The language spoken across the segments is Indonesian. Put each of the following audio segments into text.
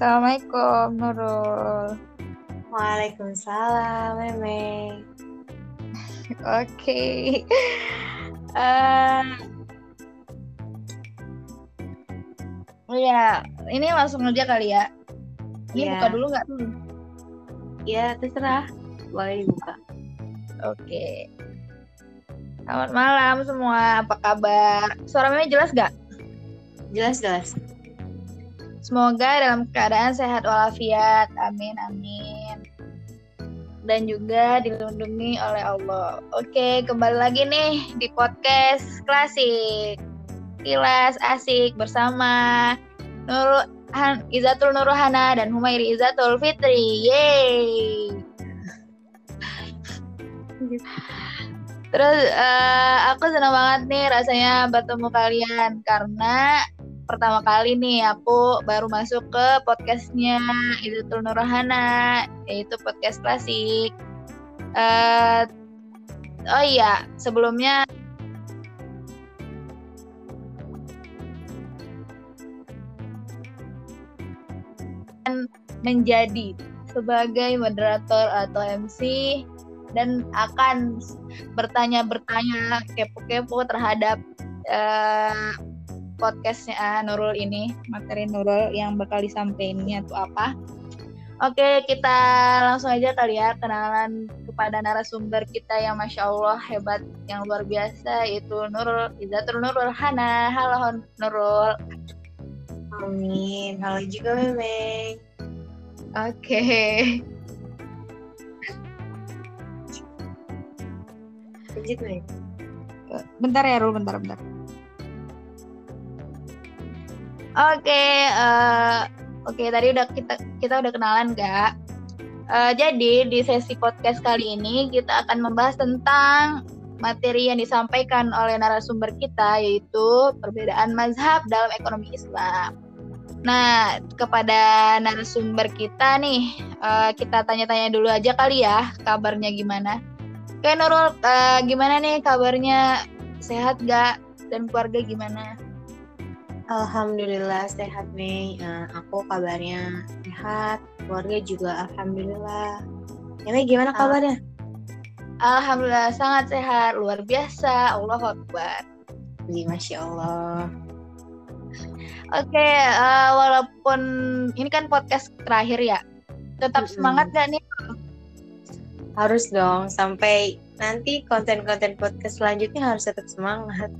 Assalamualaikum Nurul. Waalaikumsalam Meme. Oke. Eh, ya, ini langsung aja kali ya. Ini Iya. buka dulu nggak tuh? Ya terserah, boleh dibuka. Oke. Selamat malam semua, apa kabar? Suara Meme jelas gak? Jelas jelas. Semoga dalam keadaan sehat walafiat. Amin, amin. Dan juga dilindungi oleh Allah. Oke, kembali lagi nih di podcast klasik. Kilas asik bersama Nurul Han, Izatul Nurhana dan Humairi Izatul Fitri. Yeay. Terus eh, aku senang banget nih rasanya bertemu kalian karena pertama kali nih aku baru masuk ke podcastnya Izatul Nurhana yaitu podcast klasik. Eh, oh iya sebelumnya menjadi sebagai moderator atau MC dan akan bertanya-bertanya kepo-kepo terhadap eh, podcastnya ah, Nurul ini materi Nurul yang bakal disampaikannya itu apa. Oke kita langsung aja kali ya kenalan kepada narasumber kita yang masya Allah hebat yang luar biasa yaitu Nurul Izatul Nurul Hana. Halo Nurul. Amin. Halo juga Meme. Oke. Lanjut bentar ya Rul bentar bentar Oke, eh, oke tadi udah kita kita udah kenalan nggak? Eh, jadi di sesi podcast kali ini kita akan membahas tentang materi yang disampaikan oleh narasumber kita yaitu perbedaan mazhab dalam ekonomi Islam. Nah, kepada narasumber kita nih, eh, kita tanya-tanya dulu aja kali ya kabarnya gimana. Oke Nurul, eh, gimana nih kabarnya? Sehat gak? Dan keluarga gimana? Alhamdulillah sehat Mei. Eh, aku kabarnya sehat. Keluarga juga alhamdulillah. Meme gimana kabarnya? Alhamdulillah sangat sehat, luar biasa. Allah Akbar. Ji, Masya Allah. Oke, eh, walaupun ini kan podcast terakhir ya, tetap Mm-mm. semangat gak nih? Harus dong sampai nanti konten-konten podcast selanjutnya harus tetap semangat.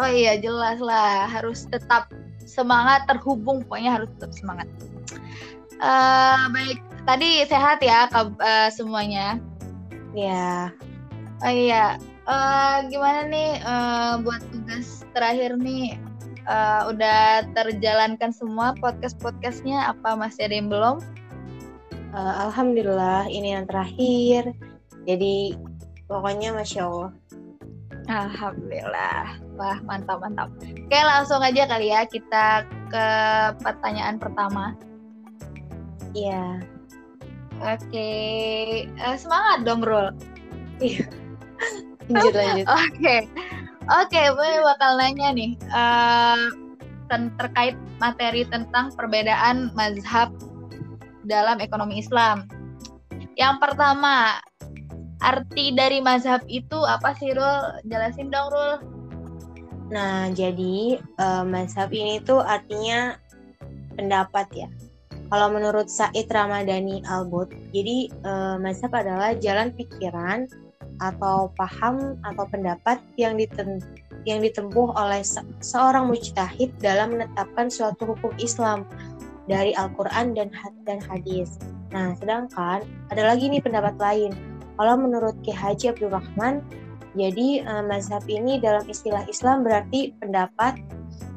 Oh iya, jelas lah, harus tetap semangat, terhubung, pokoknya harus tetap semangat. Eh, baik, tadi sehat ya kab- eh, semuanya. Ya, Oh iya, Eh, gimana nih eh, buat tugas terakhir nih? Eh, udah terjalankan semua podcast-podcastnya? Apa masih ada yang belum? Eh, Alhamdulillah ini yang terakhir. Jadi pokoknya masya Allah. Alhamdulillah. Wah, mantap mantap. Oke, langsung aja kali ya kita ke pertanyaan pertama. Iya. Oke, Eh, semangat dong, Rul. Lanjut lanjut. Oke, oke, gue bakal nanya nih ten- terkait materi tentang perbedaan mazhab dalam ekonomi Islam. Yang pertama, arti dari mazhab itu apa sih, Rul? Jelasin dong, Rul. Nah jadi eh, mazhab ini tuh artinya pendapat ya. Kalau menurut Said Ramadhani Albut, jadi eh, mazhab adalah jalan pikiran atau paham atau pendapat yang diten- yang ditempuh oleh se- seorang mujtahid dalam menetapkan suatu hukum Islam dari Al-Quran dan dan hadis. Nah, sedangkan ada lagi nih pendapat lain. Kalau menurut Ki Haji Abdul Rahman, jadi eh, mazhab ini dalam istilah Islam berarti pendapat,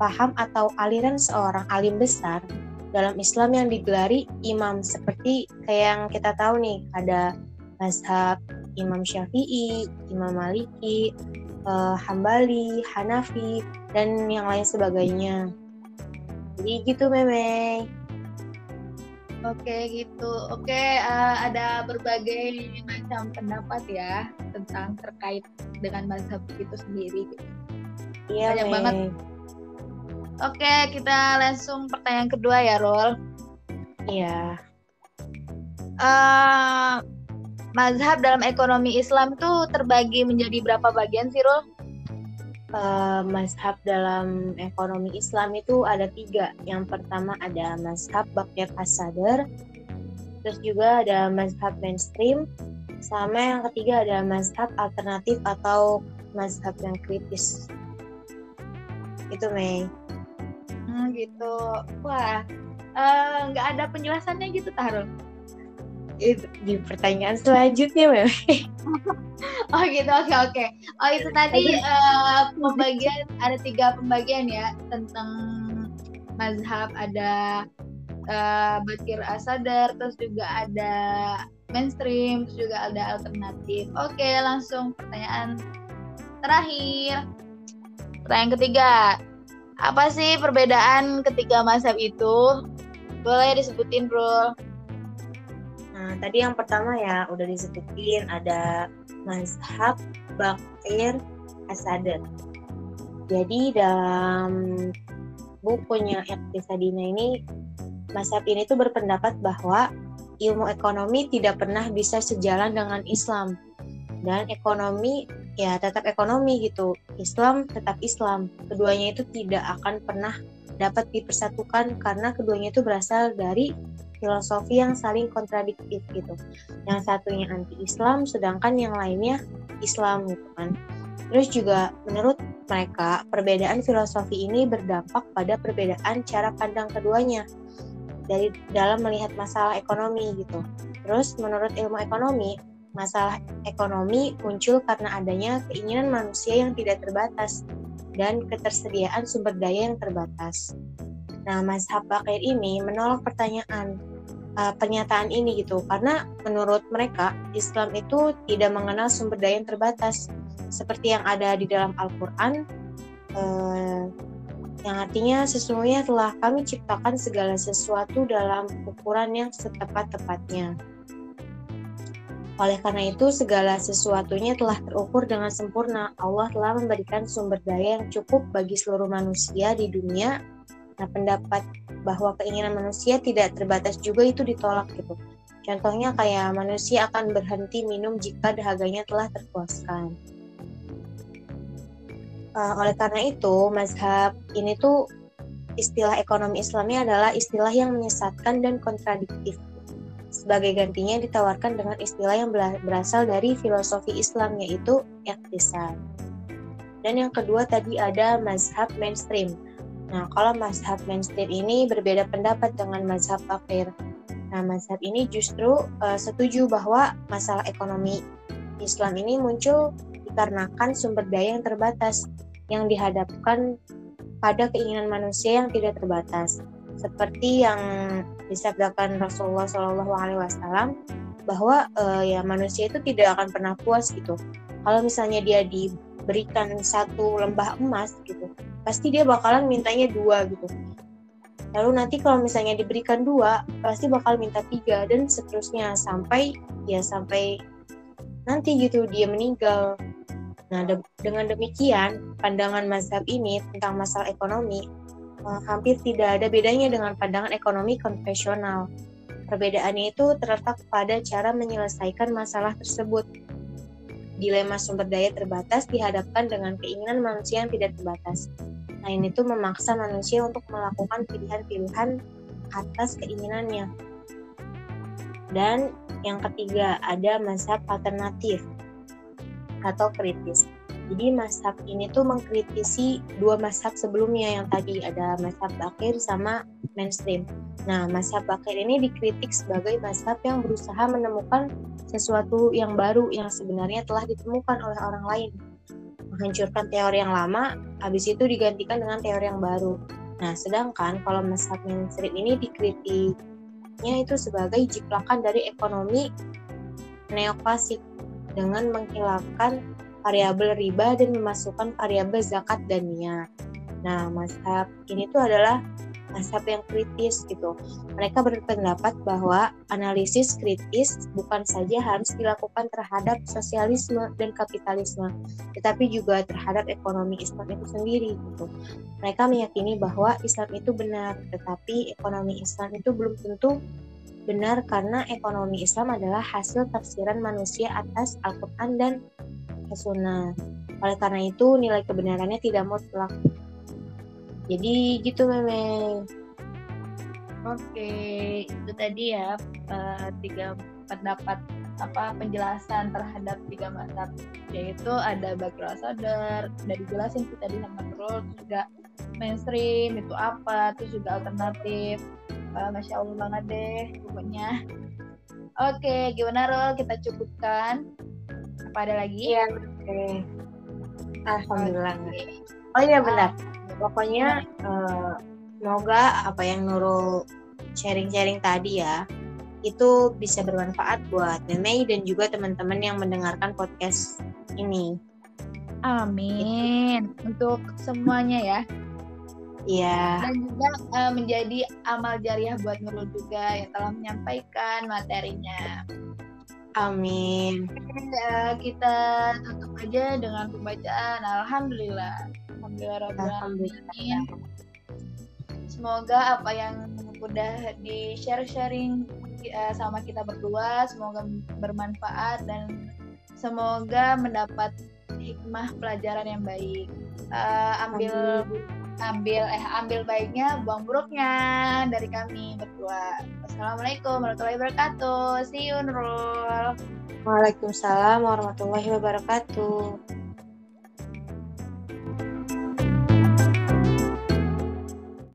paham atau aliran seorang alim besar dalam Islam yang digelari imam seperti kayak yang kita tahu nih ada mazhab Imam Syafi'i, Imam Maliki, eh, Hambali, Hanafi dan yang lain sebagainya. Jadi gitu Meme. Oke gitu. Oke, eh, ada berbagai macam pendapat ya tentang terkait dengan mazhab itu sendiri. gitu. Iya Banyak Mei. banget. Oke, kita langsung pertanyaan kedua ya, Rol. Iya. Uh, mazhab dalam ekonomi Islam tuh terbagi menjadi berapa bagian sih, Rul? Uh, mazhab dalam ekonomi Islam itu ada tiga. Yang pertama ada mazhab Bakir Asadar, terus juga ada mazhab mainstream, sama yang ketiga ada mazhab alternatif atau mazhab yang kritis. Itu Mei. Hmm, gitu. Wah, eh, nggak uh, ada penjelasannya gitu Tarun? Itu di pertanyaan selanjutnya Mei. oh gitu, oke okay, oke. Okay. Oh itu tadi uh, pembagian ada tiga pembagian ya tentang mazhab ada uh, Bakir Asadar, terus juga ada mainstream, terus juga ada alternatif. Oke, langsung pertanyaan terakhir. Pertanyaan ketiga. Apa sih perbedaan ketiga mazhab itu? Boleh disebutin, Bro. Nah, tadi yang pertama ya udah disebutin ada mazhab Bakir Asadar. Jadi dalam bukunya Iqtisadina ini Mazhab ini tuh berpendapat bahwa ilmu ekonomi tidak pernah bisa sejalan dengan Islam. Dan ekonomi ya tetap ekonomi gitu. Islam tetap Islam. Keduanya itu tidak akan pernah dapat dipersatukan karena keduanya itu berasal dari filosofi yang saling kontradiktif gitu. Yang satunya anti-Islam sedangkan yang lainnya Islam gitu kan. Terus juga menurut mereka perbedaan filosofi ini berdampak pada perbedaan cara pandang keduanya dari dalam melihat masalah ekonomi gitu. Terus menurut ilmu ekonomi, masalah ekonomi muncul karena adanya keinginan manusia yang tidak terbatas dan ketersediaan sumber daya yang terbatas. Nah, Mazhab Bakir ini menolak pertanyaan uh, pernyataan ini gitu karena menurut mereka Islam itu tidak mengenal sumber daya yang terbatas seperti yang ada di dalam Al-Qur'an uh, yang artinya sesungguhnya telah kami ciptakan segala sesuatu dalam ukuran yang setepat-tepatnya. Oleh karena itu, segala sesuatunya telah terukur dengan sempurna. Allah telah memberikan sumber daya yang cukup bagi seluruh manusia di dunia. Nah, pendapat bahwa keinginan manusia tidak terbatas juga itu ditolak gitu. Contohnya kayak manusia akan berhenti minum jika dahaganya telah terpuaskan. Uh, oleh karena itu, mazhab ini tuh istilah ekonomi Islamnya adalah istilah yang menyesatkan dan kontradiktif. Sebagai gantinya ditawarkan dengan istilah yang berasal dari filosofi Islam yaitu iktisad. Dan yang kedua tadi ada mazhab mainstream. Nah, kalau mazhab mainstream ini berbeda pendapat dengan mazhab akhir. Nah, mazhab ini justru uh, setuju bahwa masalah ekonomi Islam ini muncul dikarenakan sumber daya yang terbatas yang dihadapkan pada keinginan manusia yang tidak terbatas. Seperti yang disabdakan Rasulullah Shallallahu Alaihi Wasallam bahwa uh, ya manusia itu tidak akan pernah puas gitu. Kalau misalnya dia diberikan satu lembah emas gitu, pasti dia bakalan mintanya dua gitu. Lalu nanti kalau misalnya diberikan dua, pasti bakal minta tiga dan seterusnya sampai ya sampai nanti gitu dia meninggal Nah, de dengan demikian, pandangan mazhab ini tentang masalah ekonomi uh, hampir tidak ada bedanya dengan pandangan ekonomi konvensional. Perbedaannya itu terletak pada cara menyelesaikan masalah tersebut. Dilema sumber daya terbatas dihadapkan dengan keinginan manusia yang tidak terbatas. Nah, ini tuh memaksa manusia untuk melakukan pilihan-pilihan atas keinginannya. Dan yang ketiga, ada mazhab alternatif atau kritis. Jadi mazhab ini tuh mengkritisi dua mazhab sebelumnya yang tadi ada mazhab bakir sama mainstream. Nah, mazhab bakir ini dikritik sebagai mazhab yang berusaha menemukan sesuatu yang baru yang sebenarnya telah ditemukan oleh orang lain. Menghancurkan teori yang lama, habis itu digantikan dengan teori yang baru. Nah, sedangkan kalau mazhab mainstream ini dikritiknya itu sebagai jiplakan dari ekonomi neoklasik dengan menghilangkan variabel riba dan memasukkan variabel zakat dan niat. Nah, mazhab ini tuh adalah mazhab yang kritis gitu. Mereka berpendapat bahwa analisis kritis bukan saja harus dilakukan terhadap sosialisme dan kapitalisme, tetapi juga terhadap ekonomi Islam itu sendiri gitu. Mereka meyakini bahwa Islam itu benar, tetapi ekonomi Islam itu belum tentu benar karena ekonomi Islam adalah hasil tafsiran manusia atas Al-Quran dan Sunnah. Oleh karena itu, nilai kebenarannya tidak mutlak. Jadi gitu Meme. Oke, itu tadi ya uh, tiga pendapat apa penjelasan terhadap tiga mazhab yaitu ada Bakir Sadar, udah dijelasin kita tadi sama terus juga mainstream itu apa, terus juga alternatif. Uh, Masya Allah banget deh pokoknya. Oke, gimana Rol? Kita cukupkan? Apa ada lagi? Iya, oke. Okay. Alhamdulillah. Okay. Oh iya benar. Uh, pokoknya uh, semoga apa yang Nurul sharing-sharing tadi ya itu bisa bermanfaat buat Meme dan juga teman-teman yang mendengarkan podcast ini. Amin untuk semuanya ya. Iya. Dan juga uh, menjadi amal jariah buat Nurul juga yang telah menyampaikan materinya. Amin. Uh, kita tutup aja dengan pembacaan Alhamdulillah. Alhamdulillah. Semoga apa yang udah di share sharing uh, sama kita berdua semoga bermanfaat dan semoga mendapat hikmah pelajaran yang baik. Uh, ambil ambil eh ambil baiknya, buang buruknya dari kami berdua. Assalamualaikum warahmatullahi wabarakatuh. See you Nurul. Waalaikumsalam warahmatullahi wabarakatuh.